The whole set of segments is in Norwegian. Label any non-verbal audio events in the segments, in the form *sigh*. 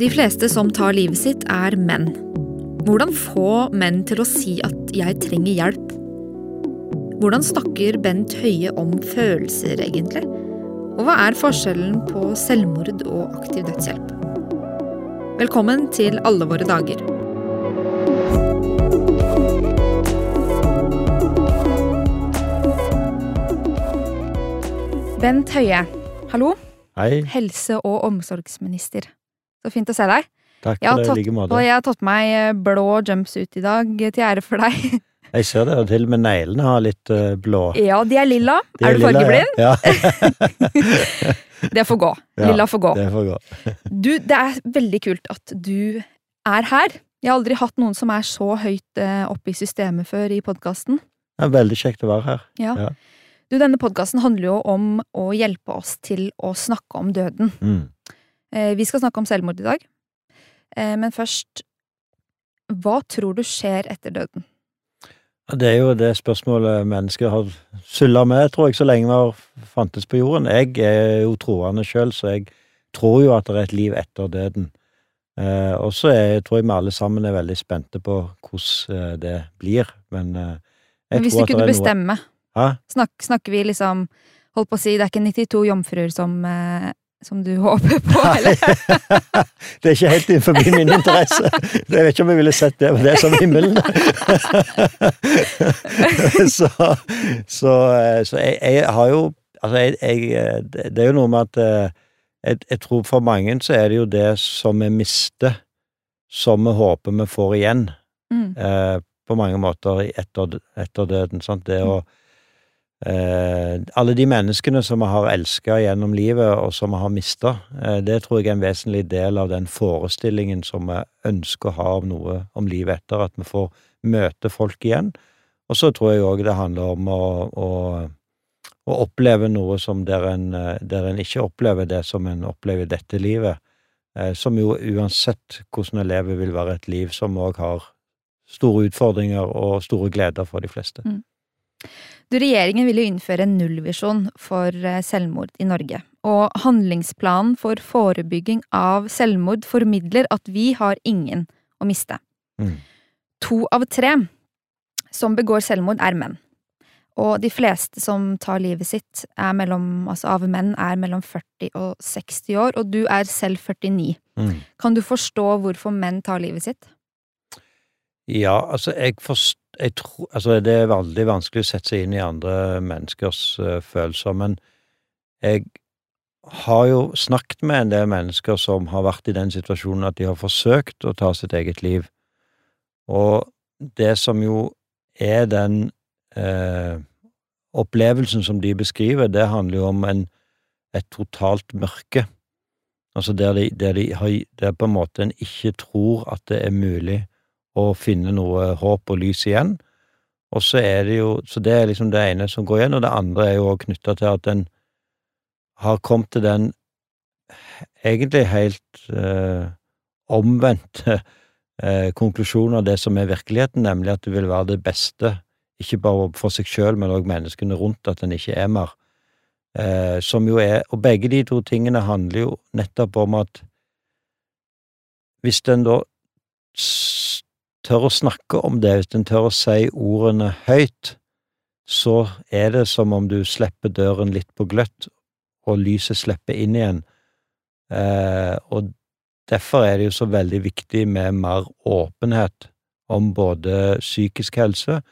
De fleste som tar livet sitt, er menn. Hvordan få menn til å si at 'jeg trenger hjelp'? Hvordan snakker Bent Høie om følelser, egentlig? Og hva er forskjellen på selvmord og aktiv dødshjelp? Velkommen til Alle våre dager. Bent Høie, hallo. Hei. Helse- og omsorgsminister. Så fint å se deg. Takk Jeg har for det i like måte. og jeg har tatt på meg eh, blå jumpsuit i dag, til ære for deg. *laughs* Jeg ser det, og til og med neglene har litt eh, blå. Ja, de er lilla. De er du lilla, fargeblind? Ja, *laughs* Det får gå. *laughs* Lilla får gå. det får gå. Du, det er veldig kult at du er her. Jeg har aldri hatt noen som er så høyt eh, oppe i systemet før i podkasten. Er veldig kjekt å være her. Ja. Ja. Du, denne podkasten handler jo om å hjelpe oss til å snakke om døden. Mm. Eh, vi skal snakke om selvmord i dag. Eh, men først Hva tror du skjer etter døden? Det er jo det spørsmålet mennesker har sulla med, tror jeg, så lenge vi har fantes på jorden. Jeg er jo troende sjøl, så jeg tror jo at det er et liv etter døden. Eh, og så tror jeg vi alle sammen er veldig spente på hvordan eh, det blir, men eh, Men hvis du kunne bestemme, noe Hæ? snakker vi liksom Holdt på å si, det er ikke 92 jomfruer som, eh, som du håper på, Nei, eller? *laughs* det er ikke helt innenfor min interesse. Jeg vet ikke om jeg ville sett det, men det er som himmelen. *laughs* så så, eh, så jeg, jeg har jo Altså, jeg, jeg Det er jo noe med at eh, jeg, tror for mange så er det jo det som vi mister, som vi håper vi får igjen. Mm. Eh, på mange måter etter, etter døden. Sant? Det å eh, Alle de menneskene som vi har elska gjennom livet, og som vi har mista, eh, det tror jeg er en vesentlig del av den forestillingen som vi ønsker å ha om noe om livet etter, at vi får møte folk igjen. Og så tror jeg òg det handler om å, å, å oppleve noe som der en, der en ikke opplever det som en opplever i dette livet. Eh, som jo uansett hvordan en lever, vil være et liv som òg har store utfordringer og store gleder for de fleste. Du, regjeringen vil jo innføre en nullvisjon for eh, selvmord i Norge. Og handlingsplanen for forebygging av selvmord formidler at vi har ingen å miste. Mm. To av tre som begår selvmord, er menn. Og de fleste som tar livet sitt er mellom, altså av menn, er mellom 40 og 60 år, og du er selv 49. Mm. Kan du forstå hvorfor menn tar livet sitt? Ja, altså, jeg forst... Jeg tror Altså, det er veldig vanskelig å sette seg inn i andre menneskers uh, følelser, men jeg har jo snakket med en del mennesker som har vært i den situasjonen at de har forsøkt å ta sitt eget liv, og det som jo er den eh, opplevelsen som de beskriver, det handler jo om en, et totalt mørke. Altså der, de, der, de har, der på en måte en ikke tror at det er mulig å finne noe håp og lys igjen. Og så er det jo Så det er liksom det ene som går igjen, og det andre er jo også knytta til at en har kommet til den egentlig helt eh, omvendte eh, konklusjonen av det som er virkeligheten, nemlig at det vil være det beste, ikke bare for seg sjøl, men òg menneskene rundt, at en ikke er mer. Eh, som jo er Og begge de to tingene handler jo nettopp om at hvis en da tør å snakke om det, hvis en tør å si ordene høyt, så er det som om du slipper døren litt på gløtt, og lyset slipper inn igjen. Eh, og derfor er det jo så veldig viktig med mer åpenhet om både psykisk helse,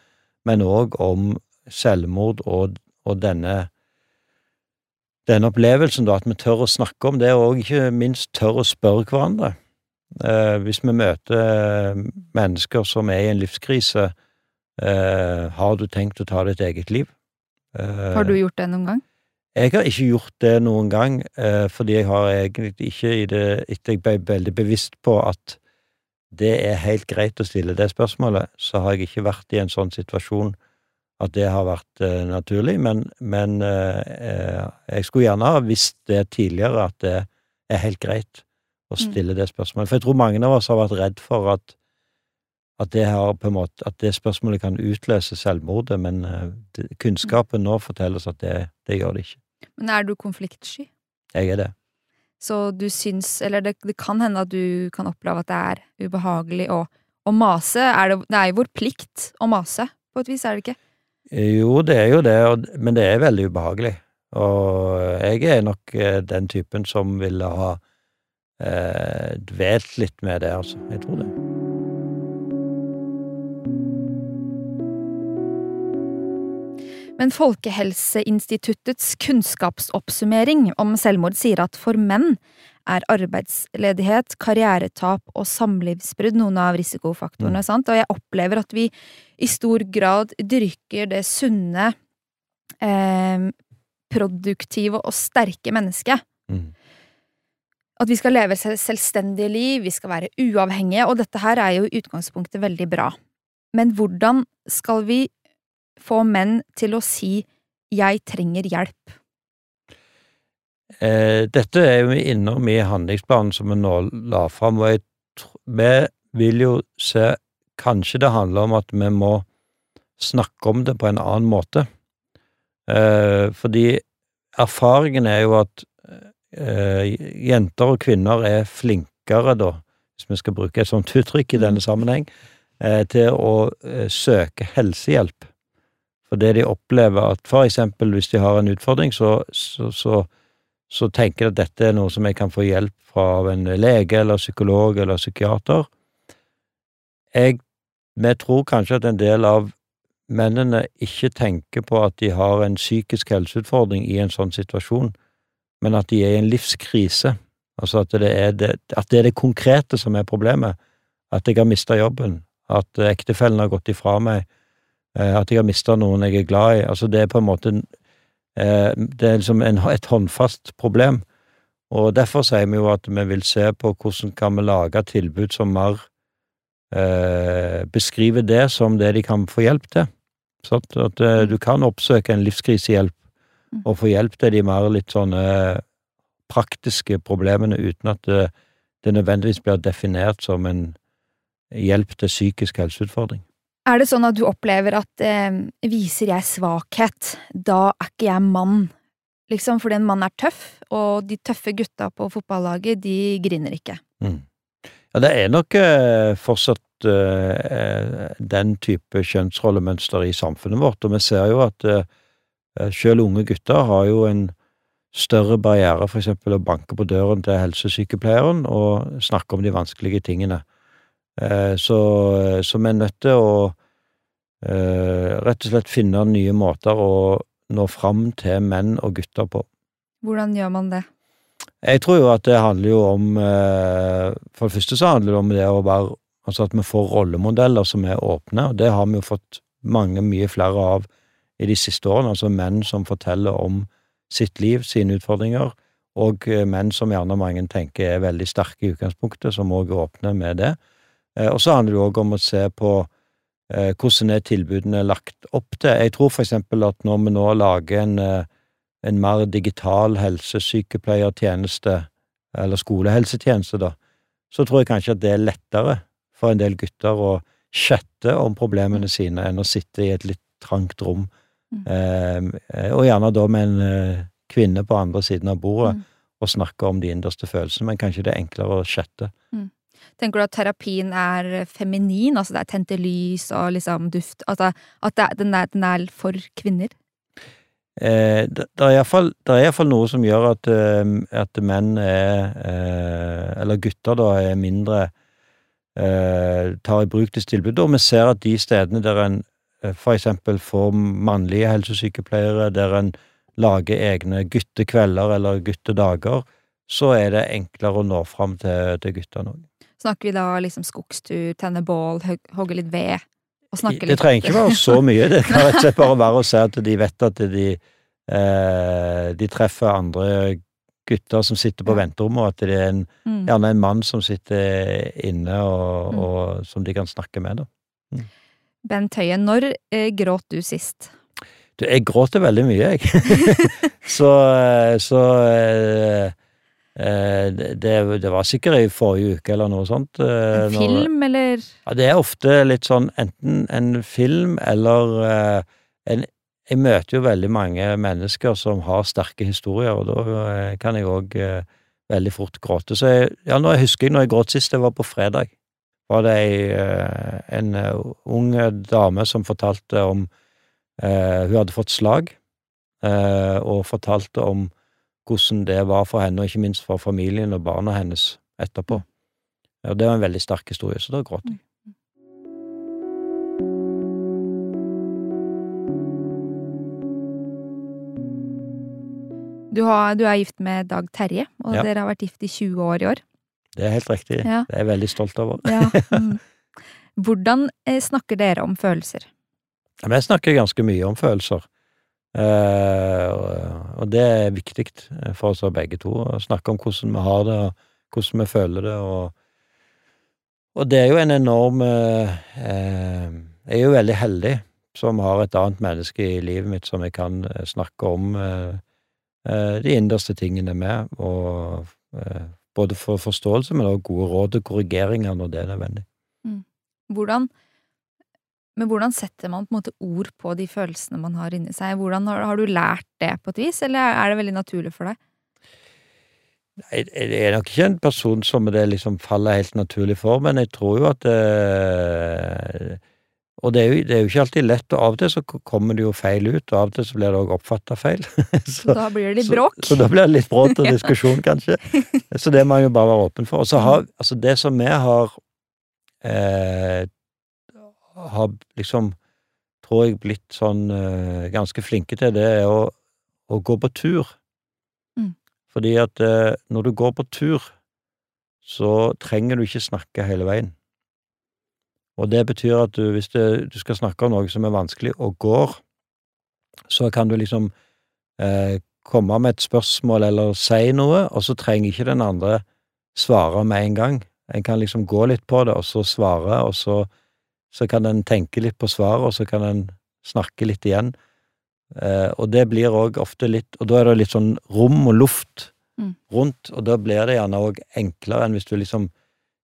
men òg om selvmord og, og denne denne opplevelsen, da, at vi tør å snakke om det, og ikke minst tør å spørre hverandre. Eh, hvis vi møter eh, mennesker som er i en livskrise, eh, har du tenkt å ta ditt eget liv? Eh, Har du gjort det noen gang? Jeg har ikke gjort det noen gang, eh, fordi jeg har egentlig ikke i det Etter jeg ble veldig bevisst på at det er helt greit å stille det spørsmålet, så har jeg ikke vært i en sånn situasjon at det har vært naturlig, men, men jeg skulle gjerne ha visst det tidligere, at det er helt greit å stille det spørsmålet. For jeg tror mange av oss har vært redd for at, at, det, har på en måte, at det spørsmålet kan utløse selvmordet, men eh, det, kunnskapen nå forteller oss at det, det gjør det ikke. Men er du konfliktsky? Jeg er det. Så du syns Eller det, kan hende at du kan oppleve at det er ubehagelig å, å mase. Er det, det er jo vår plikt å mase, på et vis, er det ikke? Jo, det er jo det, men det er veldig ubehagelig. Og jeg er nok eh, den typen som ville ha eh, dvelt litt med det, altså. Jeg tror det. Men Folkehelseinstituttets kunnskapsoppsummering om selvmord sier at for menn er arbeidsledighet, karrieretap og samlivsbrudd noen av risikofaktorene. Mm. sant? Og jeg opplever at vi i stor grad dyrker det sunne, eh, produktive og sterke mennesket. Mm. At vi skal leve selvstendige liv, vi skal være uavhengige, og dette her er jo i utgangspunktet veldig bra. Men hvordan skal vi få menn til å si 'jeg trenger hjelp'? Eh, dette er jo innom i handlingsplanen som vi nå la fram, og jeg, vi vil jo se Kanskje det handler om at vi må snakke om det på en annen måte. Eh, fordi erfaringen er jo at jenter og kvinner er flinkere, da, hvis vi skal bruke et sånt uttrykk i denne sammenheng, eh, til å eh, søke helsehjelp. For det de opplever at for eksempel hvis de har en utfordring, så, så, så, så tenker de at dette er noe som jeg kan få hjelp fra av en lege eller psykolog eller psykiater. Jeg, vi tror kanskje at en del av mennene ikke tenker på at de har en psykisk helseutfordring i en sånn situasjon, men at de er i en livskrise. Altså at det er det, det, er det konkrete som er problemet. At jeg har mista jobben, at ektefellen har gått ifra meg, eh, at jeg har mista noen jeg er glad i. Altså det er på en måte eh, Det er liksom en, et håndfast problem. Og derfor sier vi jo at vi vil se på hvordan kan vi lage tilbud som mer eh, beskriver det som det de kan få hjelp til. Så at, eh, du kan oppsøke en livskrisehjelp. Og få hjelp til de mer litt sånne praktiske problemene uten at det, det nødvendigvis blir definert som en hjelp til psykisk helseutfordring. Er det sånn at du opplever at eh, viser jeg svakhet, da er ikke jeg mann? Liksom fordi en mann er tøff, og de tøffe gutta på fotballaget, de griner ikke. Mm. Ja, det er nok eh, fortsatt eh, den type kjønnsrollemønster i samfunnet vårt, og vi ser jo at eh, selv unge gutter har jo en større barriere, for eksempel å banke på døren til helsesykepleieren og snakke om de vanskelige tingene. Eh, så, så vi er nødt til å eh, rett og slett finne nye måter å nå fram til menn og gutter på. Hvordan gjør man det? Jeg tror jo at det handler jo om eh, For det første så handler det om det å være Altså at vi får rollemodeller som er åpne, og det har vi jo fått mange, mye flere av i de siste årene. Altså menn som forteller om sitt liv, sine utfordringer, og eh, menn som gjerne mange tenker er veldig sterke i utgangspunktet, som òg er åpne med det. Eh, Og så handler det òg om å se på eh, hvordan er tilbudene lagt opp til. Jeg tror for eksempel at når vi nå lager en en mer digital helsesykepleiertjeneste, eller skolehelsetjeneste, da, så tror jeg kanskje at det er lettere for en del gutter å chatte om problemene sine enn å sitte i et litt trangt rom, Mm. eh, og gjerne da med en eh, kvinne på andre siden av bordet, Mm. og snakke om de innerste følelsene, men kanskje det er enklere å chatte. Tenker du at terapien er feminin, altså det er tente lys og liksom duft, altså at det, den, er, den er for kvinner? Eh, det det er iallfall noe som gjør at, eh, at menn er eh, Eller gutter, da, er mindre eh, Tar i bruk disse tilbudene. Og vi ser at de stedene der en eh, for eksempel for mannlige helsesykepleiere, der en lager egne guttekvelder eller guttedager, så er det enklere å nå fram til, til guttene òg. Snakker vi da liksom skogstur, tenne bål, hogge litt ved? Og snakke Det trenger ikke være så *laughs* mye. Det kan rett og slett bare være å si at de vet at de, eh, de treffer andre gutter som sitter på venterommet, og at det er en, Mm. gjerne en mann som sitter inne, og, Mm. og som de kan snakke med. Da. Bent Høie, når eh, gråt du sist? Du, jeg gråter veldig mye, jeg. *laughs* så eh, så eh, det, det var sikkert i forrige uke eller noe sånt. En når- film, eller? Ja, det er ofte litt sånn enten en film eller en Jeg møter jo veldig mange mennesker som har sterke historier, og da kan jeg òg veldig fort gråte. Så jeg, ja, nå husker jeg når jeg gråt sist, det var på fredag. Var det ei, eh, en eh, ung dame som fortalte om eh, Hun hadde fått slag, eh, og fortalte om hvordan det var for henne, og ikke minst for familien og barna hennes etterpå. Og det var en veldig sterk historie, så da gråt jeg. Du, har, du, er gift med Dag Terje, og ja. dere har vært gift i 20 år i år. Det er helt riktig. Ja. Det er jeg veldig stolt over. ja. *laughs* mm. Hvordan eh, snakker dere om følelser? Vi snakker ganske mye om følelser. Eh, og det er viktig for oss begge to, å snakke om hvordan vi har det, og hvordan vi føler det, og, og det er jo en enorm eh, Jeg er jo veldig heldig som har et annet menneske i livet mitt som jeg kan snakke om Eh, de innerste tingene med, og eh, både for forståelse, men også gode råd og korrigeringer når det er nødvendig. Mm. Hvordan men hvordan setter man på en måte ord på de følelsene man har inni seg? Hvordan har, har, du lært det på et vis, eller er det veldig naturlig for deg? Nei, jeg er nok ikke en person som det liksom faller helt naturlig for, men jeg tror jo at eh, og det er, jo, det er, jo, ikke alltid lett, og av og til så kommer det jo feil ut, og av og til så blir det òg oppfatta feil. *laughs* så, da blir det litt bråk? Så, så, da blir det litt bråk og *laughs* diskusjon, kanskje. *laughs* Så det må man jo bare være åpen for. Og så har altså det som vi har eh, har liksom, tror jeg, blitt sånn eh, ganske flinke til, det er å, å gå på tur. Mm. Fordi at eh, når du går på tur, så trenger du ikke snakke hele veien. Og det betyr at du, hvis det, du skal snakke om noe som er vanskelig, og går, så kan du liksom eh, komme med et spørsmål eller si noe, og så trenger ikke den andre svare med en gang. En kan liksom gå litt på det, og så svare, og så, så kan en tenke litt på svaret, og så kan en snakke litt igjen. Eh, og det blir òg ofte litt Og da er det litt sånn rom og luft mm. rundt, og da blir det gjerne òg enklere enn hvis du liksom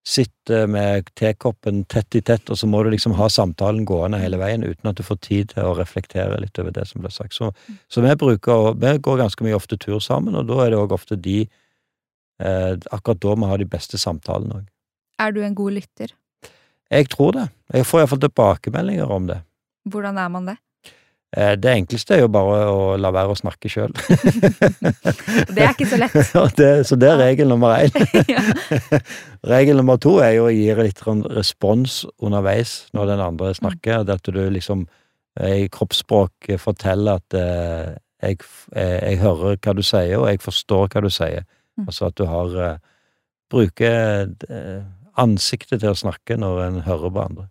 sitter med tekoppen tett i tett, og så må du liksom ha samtalen gående hele veien uten at du får tid til å reflektere litt over det som blir sagt. Så, så vi bruker Vi går ganske mye ofte tur sammen, og da er det òg ofte de eh, Akkurat da vi har de beste samtalene òg. Er du en god lytter? Jeg tror det. Jeg får iallfall tilbakemeldinger om det. Hvordan er man det? Eh, det enkleste er jo bare å la være å snakke sjøl. *laughs* det er ikke så lett. *laughs* det, så det er regel nummer én. *laughs* regel nummer to er jo å gi litt respons underveis når den andre mm. snakker. Mm. At du liksom eh, i kroppsspråk forteller at eh, jeg, jeg, hører hva du sier, og jeg forstår hva du sier. Mm. Altså at du har Bruker ansiktet til å snakke når en hører på andre.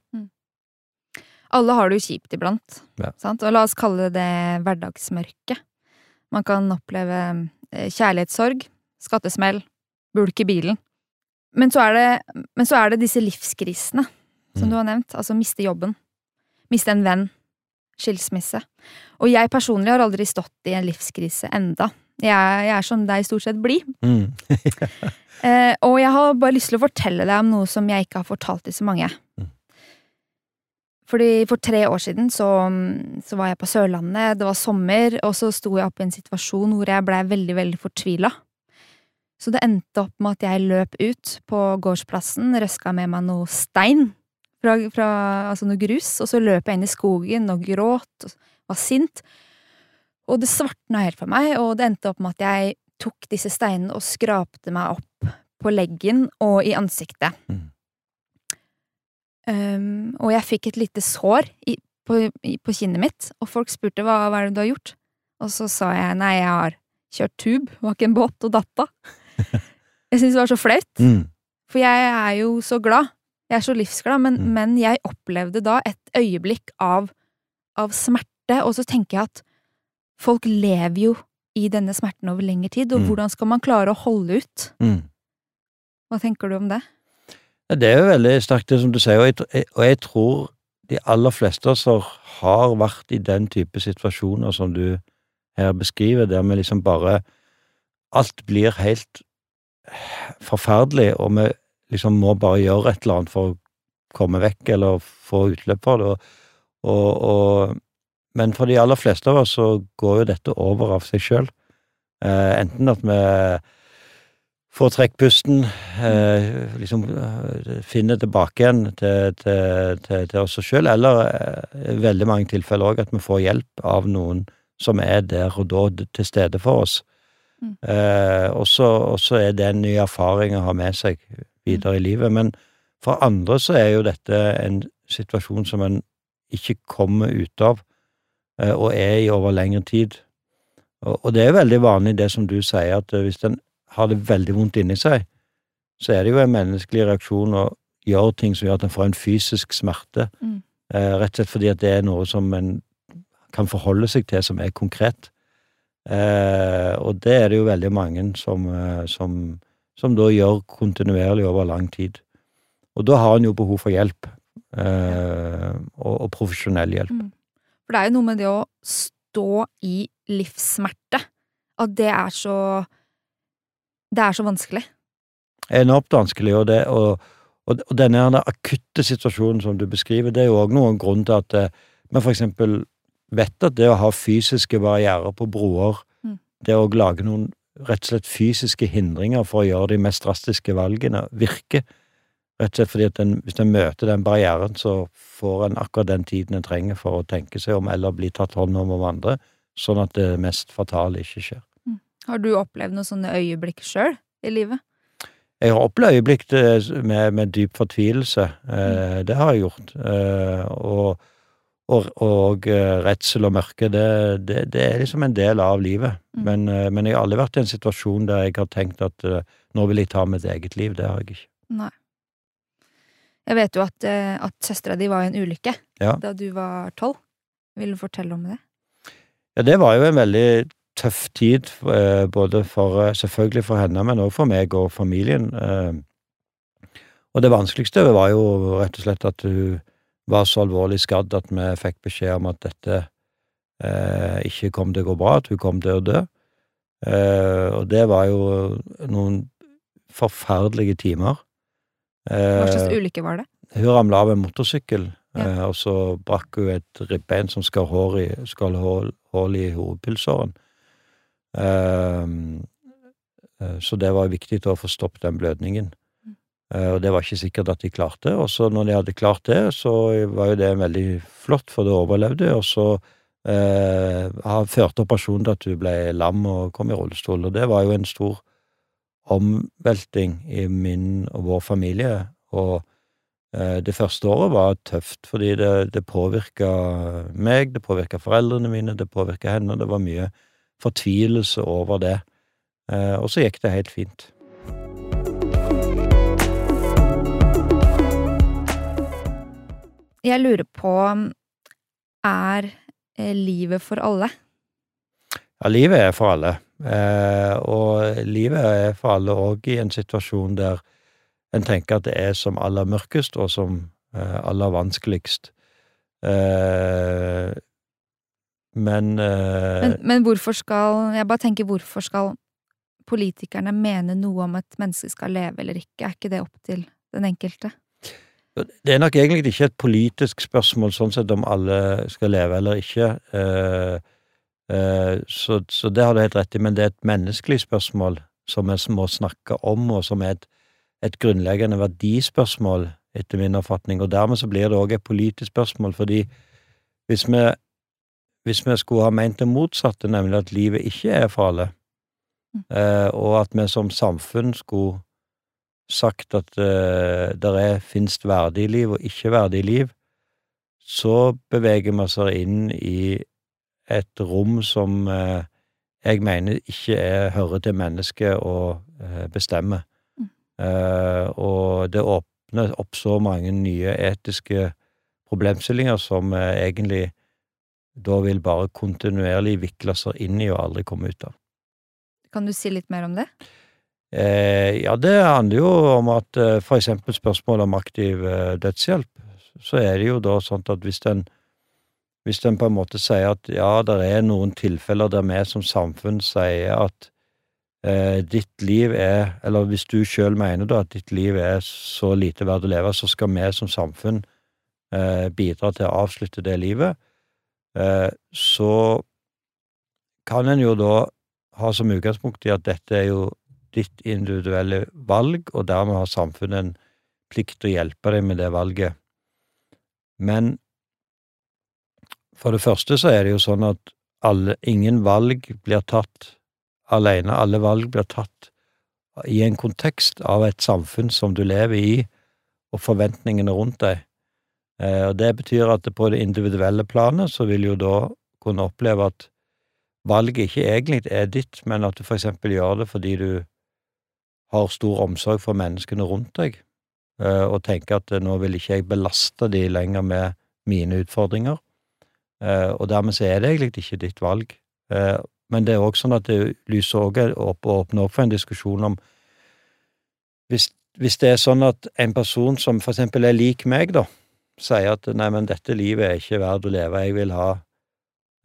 Alle har det jo kjipt iblant, ja. sant? og la oss kalle det hverdagsmørke. Man kan oppleve eh, kjærlighetssorg, skattesmell, bulk i bilen. Men så er det, men så er det disse livskrisene, som mm. du har nevnt. Altså miste jobben, miste en venn, skilsmisse. Og jeg personlig har aldri stått i en livskrise enda. Jeg jeg er som deg stort sett blid. Mm. *laughs* eh, og jeg har bare lyst til å fortelle deg om noe som jeg ikke har fortalt til så mange. Mm. Fordi for tre år siden så, så, var jeg på Sørlandet, det var sommer, og så sto jeg oppe i en situasjon hvor jeg blei veldig, veldig fortvila. Så det endte opp med at jeg løp ut på gårdsplassen, røska med meg noe stein, fra, fra, altså noe grus, og så løp jeg inn i skogen og gråt og var sint. Og det svartna helt for meg, og det endte opp med at jeg tok disse steinene og skrapte meg opp på leggen og i ansiktet. Mm. Um, og jeg fikk et lite sår i, på, i, på, kinnet mitt, og folk spurte hva, hva er det du har gjort, og så sa jeg nei, jeg har kjørt tube, var ikke en båt, og datta. *laughs* jeg syntes det var så flaut, mm. for jeg er jo så glad, jeg er så livsglad, men, mm. men jeg opplevde da et øyeblikk av, av, smerte, og så tenker jeg at folk lever jo i denne smerten over lengre tid, og mm. hvordan skal man klare å holde ut? Mm. Hva tenker du om det? Det er jo veldig sterkt, det som du sier, og jeg, og jeg tror de aller fleste av oss har vært i den type situasjoner som du her beskriver, der vi liksom bare Alt blir helt forferdelig, og vi liksom må bare gjøre et eller annet for å komme vekk eller få utløp for det. Og, og, men for de aller fleste av oss så går jo dette over av seg sjøl. Eh, enten at vi får trekkpusten, eh, liksom finne tilbake igjen til, til, til, til oss sjøl, eller i eh, veldig mange tilfeller òg at vi får hjelp av noen som er der og da til stede for oss. Mm. Eh, og så er det en ny erfaring å ha med seg videre i livet. Men for andre så er jo dette en situasjon som en ikke kommer ut av, eh, og er i over lengre tid. Og, og det er veldig vanlig det som du sier, at hvis en har det veldig vondt inni seg, så er det jo en menneskelig reaksjon å gjøre ting som gjør at en får en fysisk smerte. Mm. Eh, rett og slett fordi at det er noe som en kan forholde seg til, som er konkret. Eh, og det er det jo veldig mange som, eh, som, som, da gjør kontinuerlig over lang tid. Og da har en jo behov for hjelp, eh, og, og, profesjonell hjelp. Mm. For det er jo noe med det å stå i livssmerte, at det er så det er så vanskelig. Enormt vanskelig, og, det, og, og, og denne akutte situasjonen som du beskriver, det er jo òg noen grunn til at eh, vi for eksempel vet at det å ha fysiske barrierer på broer, mm. det å lage noen rett og slett fysiske hindringer for å gjøre de mest drastiske valgene, virker. Rett og slett fordi at den, hvis en møter den barrieren, så får en akkurat den tiden en trenger for å tenke seg om eller bli tatt hånd om av andre, sånn at det mest fatale ikke skjer. Har du opplevd noen sånne øyeblikk sjøl i livet? Jeg har opplevd øyeblikk eh, med, med dyp fortvilelse. Eh, det har jeg gjort. Eh, og, og, og eh, redsel og mørke, det, det, det, er liksom en del av livet. Mm. Men, men, jeg har aldri vært i en situasjon der jeg har tenkt at nå vil jeg ta mitt eget liv. Det har jeg ikke. Nei. Jeg vet jo at, at søstera di var i en ulykke ja. da du var tolv. Vil du fortelle om det? Ja, det var jo en veldig tøff tid, eh, både for eh, selvfølgelig for henne, men også for meg og familien. Eh. Og det vanskeligste var jo rett og slett at hun var så alvorlig skadd at vi fikk beskjed om at dette eh, ikke kom til å gå bra, at hun kom til å dø. Eh, og det var jo noen forferdelige timer. Eh, Hva slags ulykke var det? Hun ramla av en motorsykkel, ja. og så brakk hun et ribbein som skal hull i hovedpulsåren. Ehm, eh, så det var viktig å få stoppet den blødningen. Eh, og det var ikke sikkert at de klarte. Og så når de hadde klart det, så var jo det veldig flott, for det overlevde. Og så eh, førte operasjonen til at hun ble lam og kom i rullestol. Og det var jo en stor omvelting i min og vår familie. Og eh, det første året var tøft, fordi det, det påvirka meg, det påvirka foreldrene mine, det påvirka henne. Det var mye fortvilelse over det. Eh, og så gikk det helt fint. Jeg lurer på Er eh, livet for alle? Ja, livet er for alle. Eh, og livet er for alle òg i en situasjon der en tenker at det er som aller mørkest og som aller vanskeligst. Men, uh, men, men hvorfor skal Jeg bare tenker, hvorfor skal politikerne mene noe om et menneske skal leve eller ikke? Er ikke det opp til den enkelte? Det er nok egentlig ikke et politisk spørsmål sånn sett om alle skal leve eller ikke. Uh, uh, så, så, det har du helt rett i, men det er et menneskelig spørsmål som vi må snakke om, og som er et, et grunnleggende verdispørsmål, etter min oppfatning. Og dermed så blir det òg et politisk spørsmål, fordi hvis vi hvis vi skulle ha ment det motsatte, nemlig at livet ikke er farlig, mm. eh, og at vi som samfunn skulle sagt at eh, det finnes verdig liv og ikke verdig liv, så beveger vi oss inn i et rom som eh, jeg mener ikke er, hører til mennesket å eh, bestemme. Mm. Eh, og det åpner opp så mange nye etiske problemstillinger som eh, egentlig da vil bare kontinuerlig vikle seg inn i og aldri komme ut av. Kan du si litt mer om det? Eh, ja, det handler jo om at eh, for eksempel spørsmålet om aktiv eh, dødshjelp, så er det jo da sånn at hvis den hvis en på en måte sier at ja, det er noen tilfeller der vi som samfunn sier at eh, ditt liv er Eller hvis du sjøl mener da at ditt liv er så lite verdt å leve, så skal vi som samfunn eh, bidra til å avslutte det livet. Eh, så kan en jo da ha som utgangspunkt i at dette er jo ditt individuelle valg, og dermed har samfunnet en plikt til å hjelpe deg med det valget. Men for det første så er det jo sånn at alle, ingen valg blir tatt alene. Alle valg blir tatt i en kontekst av et samfunn som du lever i, og forventningene rundt deg. Eh, og Det betyr at på det individuelle planet så vil jo da kunne oppleve at valget ikke egentlig er ditt, men at du for eksempel gjør det fordi du har stor omsorg for menneskene rundt deg, eh, og tenker at nå vil ikke jeg belaste de lenger med mine utfordringer. Eh, og dermed så er det egentlig ikke ditt valg. Men det er òg sånn at det lyser også opp og åpner opp for en diskusjon om hvis, hvis, det er sånn at en person som for eksempel er lik meg, da, sier at nei, men dette livet er ikke verdt å leve, jeg vil ha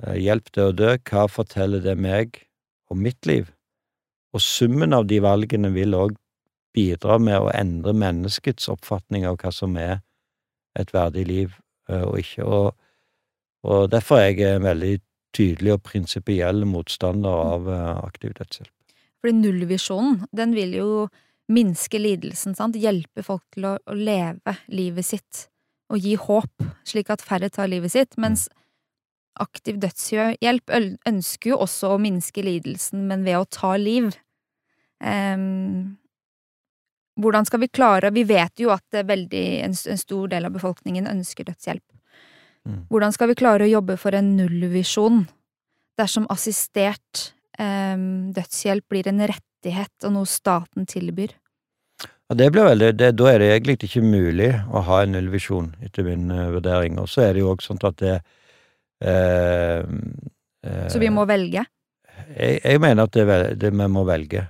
eh, hjelp til å dø, hva forteller det meg om mitt liv? Og summen av de valgene vil òg bidra med å endre menneskets oppfatning av hva som er et verdig liv eh, og ikke. Og, og derfor er jeg veldig tydelig og prinsipiell motstander av eh, aktiv dødshjelp. Fordi nullvisjonen, den vil jo minske lidelsen, sant, hjelpe folk til å, å, leve livet sitt og gi håp, slik at færre tar livet sitt, mens aktiv dødshjelp ønsker jo også å minske lidelsen, men ved å ta liv. Um, hvordan skal vi klare Vi vet jo at veldig, en, en, stor del av befolkningen ønsker dødshjelp. Mm. Hvordan skal vi klare å jobbe for en nullvisjon dersom assistert um, dødshjelp blir en rettighet og noe staten tilbyr? Ja, det blir veldig, det, Da er det egentlig ikke mulig å ha en nullvisjon, etter min uh, vurdering. Og så er det jo også sånn at det uh, uh, Så vi må velge? Jeg, jeg mener at det, det, vi må velge.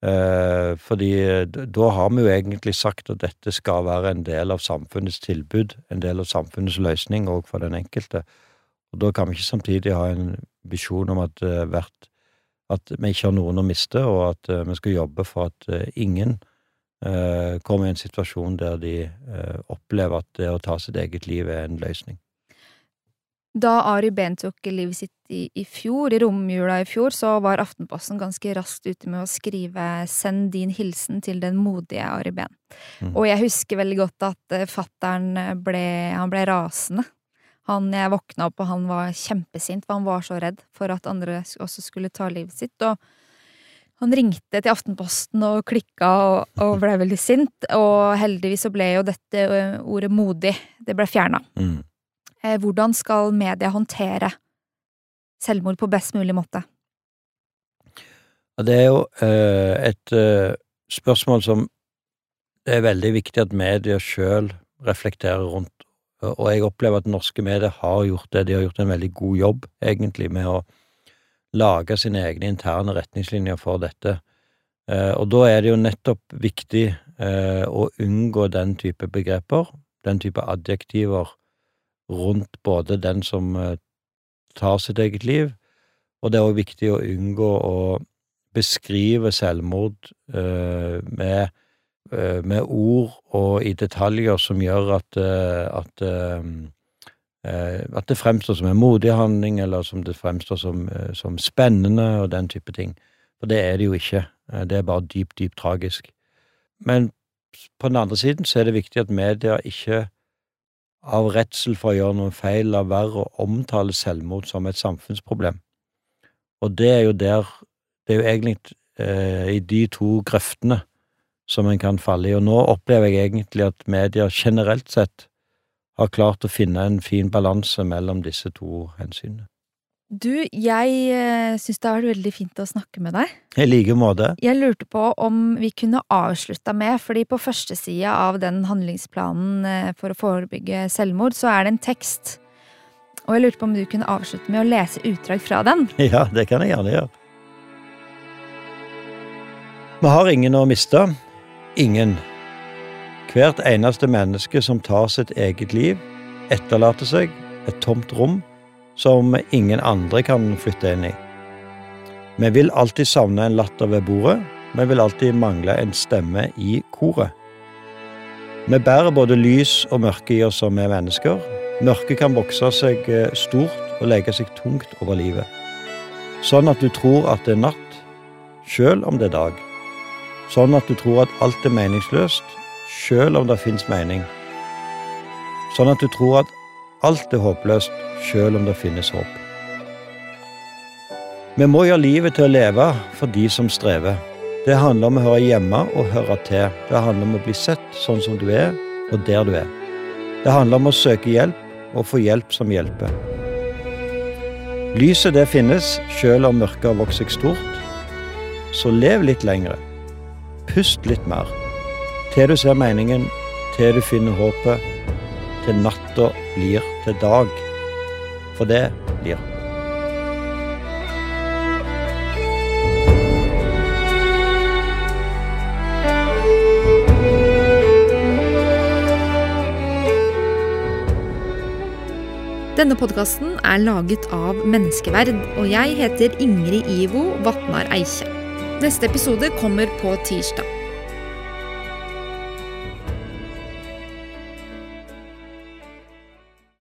Fordi da har vi jo egentlig sagt at dette skal være en del av samfunnets tilbud, en del av samfunnets løsning òg for den enkelte. Og da kan vi ikke samtidig ha en visjon om at, hvert, at vi ikke har noen å miste, og at vi skal jobbe for at ingen kommer i en situasjon der de opplever at det å ta sitt eget liv er en løsning. Da Ari Behn tok livet sitt i, i, fjor, i romjula i fjor, så var Aftenposten ganske raskt ute med å skrive 'Send din hilsen til den modige Ari Behn'. Mm. Og jeg husker veldig godt at uh, fattern ble, han ble rasende. Han, jeg våkna opp, og han var kjempesint, for han var så redd for at andre også skulle ta livet sitt. Og han ringte til Aftenposten og klikka og, og ble veldig sint, og heldigvis så ble jo dette eh, ordet 'modig', det ble fjerna. Mm. Eh, hvordan skal media håndtere selvmord på best mulig måte? Det er jo uh, et spørsmål som det er veldig viktig at media sjøl reflekterer rundt, og jeg opplever at norske medier har gjort det. De har gjort en veldig god jobb, egentlig, med å lage sine egne interne retningslinjer for dette. Uh, og da er det jo nettopp viktig å unngå den type begreper, den type adjektiver, rundt både den som eh, tar sitt eget liv, og det er òg viktig å unngå å beskrive selvmord med, med, ord og i detaljer som gjør at, at, at det fremstår som en modig handling, eller som det fremstår som, som, spennende og den type ting. For det er det jo ikke. Det er bare dypt, dypt tragisk. Men på den andre siden så er det viktig at media ikke av redsel for å gjøre noen feil, lar være å omtale selvmord som et samfunnsproblem. Og det er jo der Det er jo egentlig eh, i de to grøftene som en kan falle i, og nå opplever jeg egentlig at media generelt sett har klart å finne en fin balanse mellom disse to hensynene. Du, jeg eh, syns det har vært veldig fint å snakke med deg. I like måte. Jeg lurte på om vi kunne avslutta med, fordi på første sida av den handlingsplanen eh, for å forebygge selvmord, så er det en tekst. Og jeg lurte på om du kunne avslutte med å lese utdrag fra den? *laughs* Ja, det kan jeg gjerne gjøre. Vi har ingen å miste. Ingen. Hvert eneste menneske som tar sitt eget liv, etterlater seg et tomt rom som ingen andre kan flytte inn i. Vi vil alltid savne en latter ved bordet, vi vil alltid mangle en stemme i koret. Vi bærer både lys og mørke i oss som er mennesker. Mørket kan vokse seg eh, stort og legge seg tungt over livet. Sånn at du tror at det er natt, sjøl om det er dag. sånn at du tror at alt er meningsløst, sjøl om det fins mening. Sånn at du tror at alt er håpløst, sjøl om det finnes håp. Vi må gjøre livet til å leve for de som strever. Det handler om å høre hjemme og høre til. Det handler om å bli sett sånn som du er, og der du er. Det handler om å søke hjelp og få hjelp som hjelper. Lyset det finnes, sjøl om mørket har vokst seg stort. Så lev litt lengre. Pust litt mer. Til du ser meningen, til du finner håpet, til natta blir til dag. For det blir. Denne podkasten er laget av Menneskeverd, og jeg heter Ingrid Ivo Vatnar Eikje. Neste episode kommer på tirsdag.